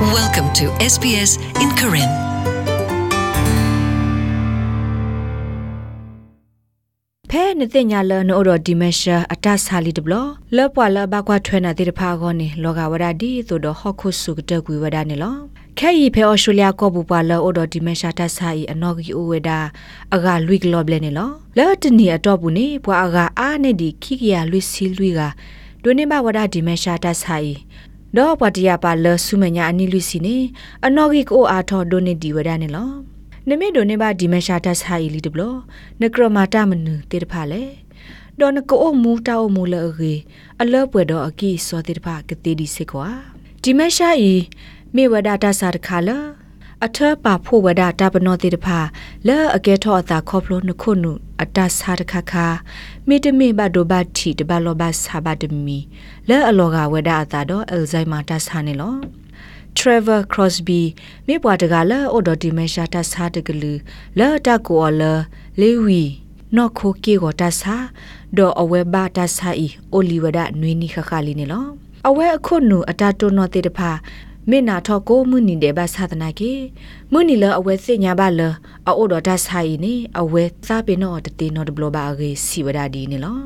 Welcome to SBS in Karen. ဖဲနေတဲ့ညာလနိုရဒီမရှာအတဆာလီတဘလလပွာလဘကွာထွဲနာတိတဖာကောနေလောကဝရဒီသို့တော့ဟော့ခုစုကတကွေဝဒနေလောခဲဤဖဲအော်စတြေးလျကောဘူပွာလောဒဒီမရှာတဆာဤအနော်ဂီအိုဝဒါအဂါလွိကလောဘလနေလောလောတနီအတော့ဘူးနေပွာအဂါအာနေဒီခိကရလွိစီလွိကဒွနေဘဝဒဒီမရှာတဆာဤ ဒေါ်ပတရပါလဆုမညာအနိလွိစီနေအနော်ဂီကိုအာထောဒိုနေဒီဝဒနေလောနမေဒိုနေဘာဒီမရှာတဆာဤလီတဘလနကရမာတမနုတေတဖာလေဒေါ်နကိုအမူတောက်မူလေရေအလောပွေတော့အကီစောတေတဖာကတိဒီစေကွာဒီမရှာဤမေဝဒတာစာတခါလ အထပါဖို့ဝဒတာပနောတေတဖာလဲအကဲထောအတာခေါဖလို့နခုနုအတစာတခါခါမေတမေဘဒိုဘတီတဘလောဘဆာဘဒမီလဲအလောကဝဒအတာတော့အယ်ဇိုင်မာတဆာနေလော Trevor Crosby မြေပွားတကလာအော်ဒတီမရှာတဆာတကလူလာတကိုအလလေဝီနော်ခိုကေကိုတဆာဒေါ်အဝဲဘာတဆာဤအိုလီဝဒနွေနီခခလီနေလောအဝဲအခုနုအတာတုနောတေတဖာ မေနာထောကိုမှုနီတဲ့ဘာသာတနာကေမှုနီလအဝဲစညာဘာလအိုဒတာဆိုင်နေအဝဲသပေနောတတေနောဒဘလဘာရေစီဝဒဒီနေလော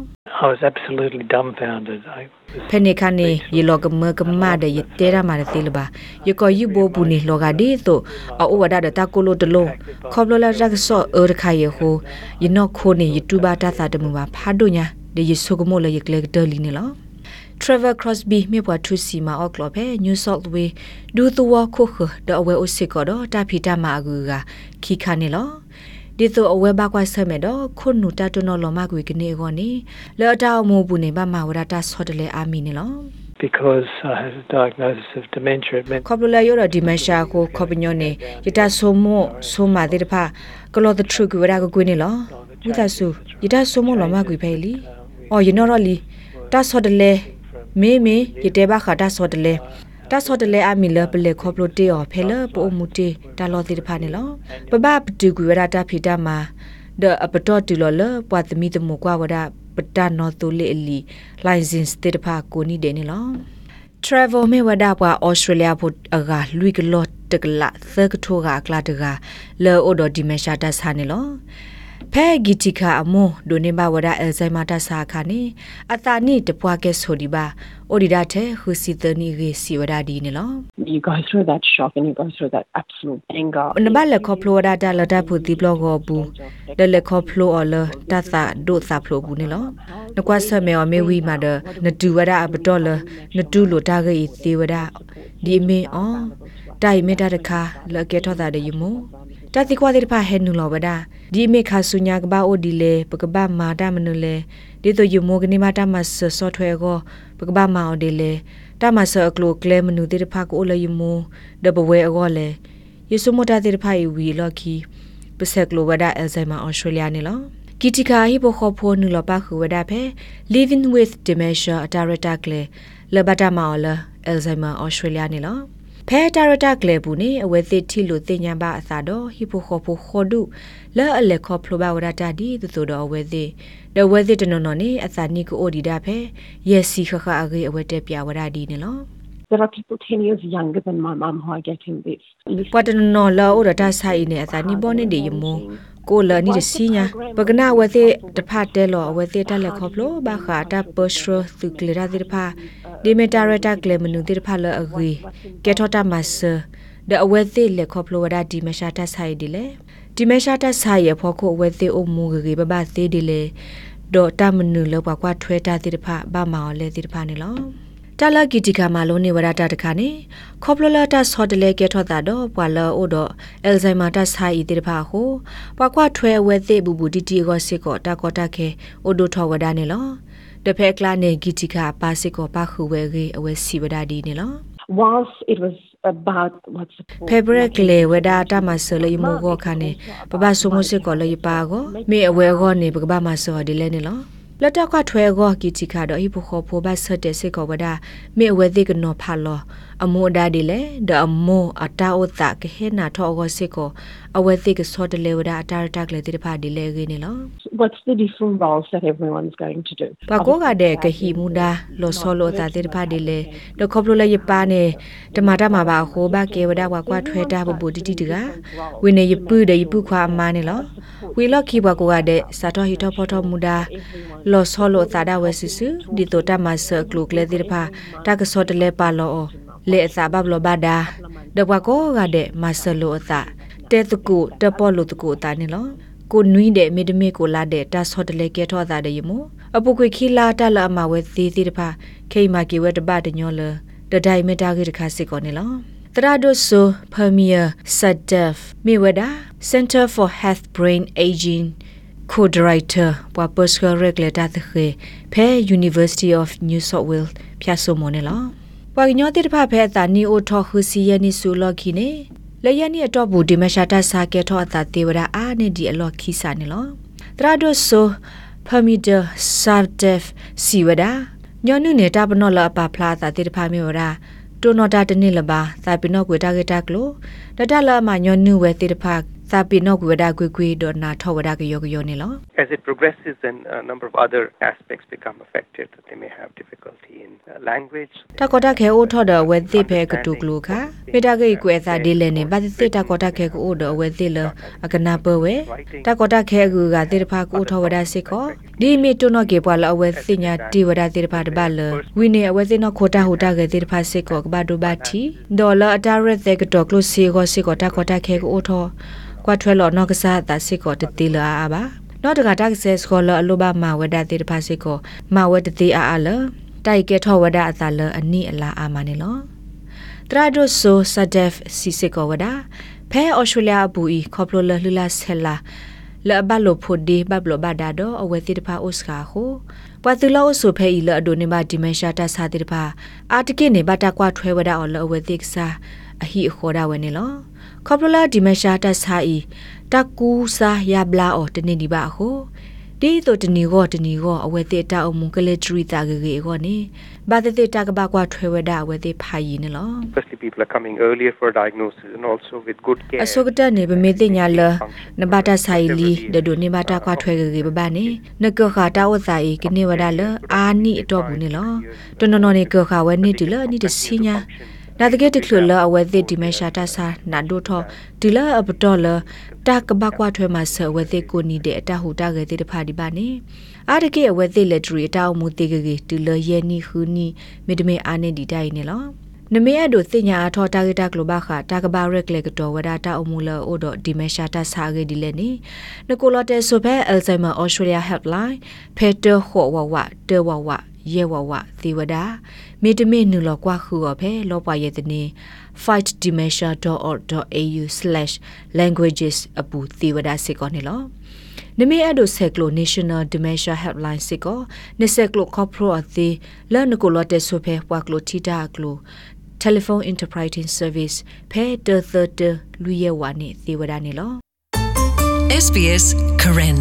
I was absolutely dumbfounded. I was ဖနေခနေယေလောကမကမတဲ့ယတဲရမာတဲ့လဘာယကောယဘဘူးနေလောကဒီတော့အိုဝဒါဒတာကိုလိုတလုံးခေါပလလာရက်ဆော့အော်ခါယေဟိုယနောခိုနေယတူဘာတာသာတမှုပါဖာဒိုညာဒီယဆုကမိုလယကလေဒလီနေလော Trevor Crosby မြေပွားထူစီမာအော့ကလောပဲ New South Wales ဒူသူဝခုခဒအဝဲအိုစစ်ကတော့တာဖီတာမာအကူကခီခါနေလောဒီတော့အဝဲဘကွာဆမဲတော့ခုနူတာတနော်လောမကွေကနေကောနေလောတာအမူပူနေပါမာဝရတာဆော့တလေအာမီနေလော because I had a diagnosis of dementia. It meant ခေါပလလာယောဒီမရှာကိုခေါပညောနေယတဆိုမိုဆိုမာတဲ့တဖာကလော the true ကွေရာကိုကွေးနေလောဝိသဆူယတဆို မိုလောမကွေဖဲလီအော်ယနော်ရလီတာဆော့တလေမေမေယတဲဘခတာဆော့တလေတာဆော့တလေအမီလပလေခေါပလိုတေော်ဖဲလပိုမူတေတာလောတိတဖာနေလောပပပတူကွေရာတာဖီတာမာဒအပတော်တူလောလပွားသမီတမကွာဝဒပတနောတူလေလီ license တေတဖာကိုနီဒေနေလော travel me wada pa australia put aga lui ka lot takla thak tho ga kla ta ga le odo dimensha ta sa ne lo ဖဲဂီတီခာအမောဒိုနေဘဝဒအယ်ဇိုင်မာတာစာခါနေအတာနိတပွားကဲဆိုဒီပါအိုဒီဒတ်ဟူစီတနီရေစီဝဒဒီနေလော you go through that shock and you go through that absolute anger. နဘလက်ခေါဖလိုဒတာလတာဖူဒီဘလော့ကိုဘူးဒလက်ခေါဖလိုအလတသဒုသဖလိုဘူးနေလောနကွာဆမေအမေဝီမာဒနတူဝဒအပတော်လနတူလိုတာဂေသေဝဒဒီမေအောတိုင်မေတာတခါလကေထောတာ de yumo တတိကွာတဲ့ဖာဟဲနူလောဝဒဒီမေခါဆုညာကဘာအိုဒီလေပကဘာမာတာမနုလေဒီတော့ယူမိုကနေမာတာမဆဆော့ထွဲကိုပကဘာမာအိုဒီလေတာမဆအကလိုကလဲမနုတဲ့ဖာကိုလေယူမိုဒဘဝဲအောလေယေဆုမတာတဲ့ဖာယူဝီလော်ခီပစက်ကလိုဝဒအယ်ဇိုင်မာအော်စတြေးလျနေလောကီတီကာဟိဘခေါ်ဖိုနူလပါခုဝဒဖဲ living with dementia အတာရတာကလေလဘတာမာအော်လအယ်ဇိုင်မာအော်စတြေးလျနေလော ဖဲတာရတာကလေဘူးနေအဝဲသစ်ထီလို့တင်ညာပါအသာတော့ဟိဖိုခေါ်ဖိုခေါ်ဒုလဲအလက်ခေါ်ဖလိုပါဝရတာဒီသူတို့တော့အဝဲသစ်ဒဝဲသစ်တနော်နော်နေအသာနိကိုအိုဒီတာဖဲယက်စီခခအဂေအဝဲတက်ပြဝရဒီနေလော There are people 10 years younger than my mum who are getting this. ပတနော်လောအိုရတာဆိုင်နေအသာနိဘောနေဒီယမိုကိုလနီရစီညာပကနာဝဲသစ်တဖတ်တဲလောအဝဲသစ်တက်လက်ခေါ်ဖလိုဘာခါတာပစရသူကလရာဒီဖာဒီမီတာရတာကလေမနုဒီဖာလအဂီကက်ထောတာမဆာဒအဝဲသစ်လက်ခေါ်ဖလိုဝဒဒီမရှာတာဆိုင်ဒီလေဒီမရှာတာဆိုင်ရဖို့ကိုအဝဲသစ်အုံမူဂေဘဘသေးဒီလေဒေါ်တာမနုလောကွာကွာထွဲတာဒီဖာဘာမော်လေဒီဖာနေလော တလကီတီကာမာလုံးနေဝရတာတခါနေခေါပလလာတာဆော့တလေကဲထော့တာတော့ပွာလာအိုတော့အယ်ဇိုင်မာတာဆိုင်ဤတေဖာဟိုပွာကွာထွဲဝဲသိဘူးဘူးတီတီကိုစစ်ကောတာကောတာခဲအိုဒိုထော်ဝဒနေလောတဖဲကလာနေဂီတီကာပါစစ်ကောပါခုဝဲကေအဝဲစီဝဒဒီနေလော Whilst it was about what's the ဖေဘရက်လေဝဒတာမဆလယမောကောခနေပပဆုမစစ်ကောလေပါကောမေအ ဝဲကောနေပကပမဆောဒီလဲနေလောလတ်တကွထွဲကောကီချီခါတော့ဟိဖိုခိုဖိုဘတ်ဆတ်တဲ့စစ်ကောဝဒမေအဝဲသိကနောဖာလော အမိုဒါဒီလေဒအမိုအတာအိုတာကဟေနာထောဂစစ်ကိုအဝဲသိကစောတလေဝဒအတာရတက်လေတိဖာဒီလေခင်းနေလော What's the different roles that everyone's going to do? ပကောကတဲ့ကဟီမူဒါလောဆောလောတာတိဖာဒီလေဒခေါပလိုလေယပါနေတမတာမှာပါဟိုဘကေဝဒကွာကွာထွဲတာဘဘူတီတီတကဝင်းနေယပုတဲ့ယပုခွာအမနေလောဝီလော့ခီဘကောကတဲ့စာတော်ဟီတော့ဖော်တော်မူဒါလောဆောလောတာဒါဝဲဆူဆူဒီတိုတာမဆကလုကလေတိဖာတာကစောတလေပါလော လေအစာဘဘလောဘာဒါဒဘကောကတဲ့မဆလောအတာတဲတကုတပေါ်လို့တကုတာနေလောကိုနွီးတဲ့မေတမေကိုလာတဲ့တာဆော့တလေကဲထောတာတဲ့ယမအပုကွေခီလာတလာအမဝဲသေးသေးတဖာခိမာကေဝဲတပတညောလတဒိုင်မတာကေတခါစစ်ကောနေလောတရာဒိုဆိုဖမီယာဆတ်ဒက်မိဝဒါ Center for Health Brain Aging co-director ပွာ personal regulator တဲ့ဖဲ University of New South Wales ဖြတ်ဆိုမနေလော ပွာညောတိတဖဖဲအတာနီအိုထော်ခူစီယနီဆူလော်ခီနေလေယနီအတော့ဘူးဒီမရှာတဆာကေထောအတာတေဝရာအာနေဒီအလော်ခီစာနေလောတရာဒိုဆိုဖမီဒါဆာဒက်စီဝဒါညောနုနေတာပနောလအပဖလာတာတေတဖမေဝရာတိုနော်တာတနစ်လပါသာပိနောကွေတာကေတာကလိုတတလာမညောနုဝဲတေတဖ သာပိနောကွေဒါကွေကွေဒေါ်နာထောဝဒါကယောကယောနေလော As it progresses, then a number of other aspects become affected. They may have difficulty in uh, language. တကောတခဲအိုထော်ဒဝဲသိဖဲကတုကလူခာမေတာကေကွဲသာဒီလဲနေဘာသိတကောတခဲကိုအိုဒဝဲသိလအကနာပဝဲတကောတခဲကူကတိတဖာကိုထော်ဝဒစစ်ကောဒီမီတုနောကေပွာလအဝဲသိညာတီဝဒတိတဖာတပါလဝိနေအဝဲသိနောခိုတာဟိုတာကေတိတဖာစစ်ကောကဘာဒိုဘာတီဒေါ်လာအတာရက်သေကတော့ကလုစီကောစစ်ကောတကောတခဲကိုအိုထော် ကွာထွဲလော်နော့ကစားတာစစ်ကောတတိလာအာပါနော်တကတက်ဆဲစကောလအလိုဘာမာဝဒတိတဖာစစ်ကောမာဝဒတိအာအာလတိုက်ကဲထောဝဒအသာလအနိအလာအာမနေလောတရာဒိုဆိုဆဒက်စီစကောဝဒဖဲအော်စတြေးလျအပူဤခေါပလိုလလှလာဆဲလာလဘလိုဖိုဒီဘဘလဘဒါဒိုအဝဲတိတဖာအိုစကာဟုပတူလောဆူဖဲဤလအဒိုနေမဒီမန်ရှာတာစာတိတဖာအာတကိနေဘတာကွာထွဲဝဒအော်လအဝဲတိကစားအဟိခေါ်ဒါဝဲနေလော ခေါပလိုလာဒီမန်ရှာတာစာဤတကူစာယဘလာအော်တနေဒီပါဟုဒီတော့တနီကောတနီကောအဝဲတိတာအုံမကလေးထရီတာကေကေကောနေဘာတိတာကဘာကွာထွဲဝဒအဝဲတိဖာယီနေလော Firstly, people are coming earlier for diagnosis and also with good care. အစုကတနေဗမေတိညာလနဘာတာဆိုင်လီဒဒိုနေဘာတာကွာထွဲကေကေဘဘာနေနကခတာဝဆိုင်ကနေဝဒလအာနီအတော့ဘူးနေလောတနနော်နေကခဝဲနေတူလနီတစီညာ နာတကက်တခလလအဝဲတိဒီမရှာတာစာနာဒိုထောဒီလအပတော်လတာကဘကွာထွဲမှာဆဝဲတိကိုနီတဲ့အတဟူတာကေတိတဖာဒီပါနေအာတကေအဝဲတိလက်ထရီအတောက်မူတေကေကေဒီလယနီခူနီမေတမေအာနေဒီတိုင်နေလောနမေအဒိုစညာအထောတာဂတာဂလိုဘာခတာကဘာရက်လေကတော်ဝဒတာအမူလအိုဒဒီမရှာတာစာဂေဒီလေနီနကိုလတဲဆိုဖဲအယ်ဇိုင်မာအော်စတြေးလျဟက်လိုင်းဖဲတခေါ်ဝဝတဲဝဝ ရဲဝဝသီဝဒမေတမေနူလောကွာခူော်ဖဲလောပွားရဲ့တနေ fightdementia.org.au/languages အပူသီဝဒစစ်ကောနေလောနမေအဒိုဆက်ကလို National Dementia Helpline စစ်ကောနဆက်ကလို corporate အသေးလန်နကိုလတဲဆိုဖဲပွားကလိုတီတာကလို telephone interpreting service ဖဲတသတလူရဲဝါနေသေဝဒနေလော SBS Karen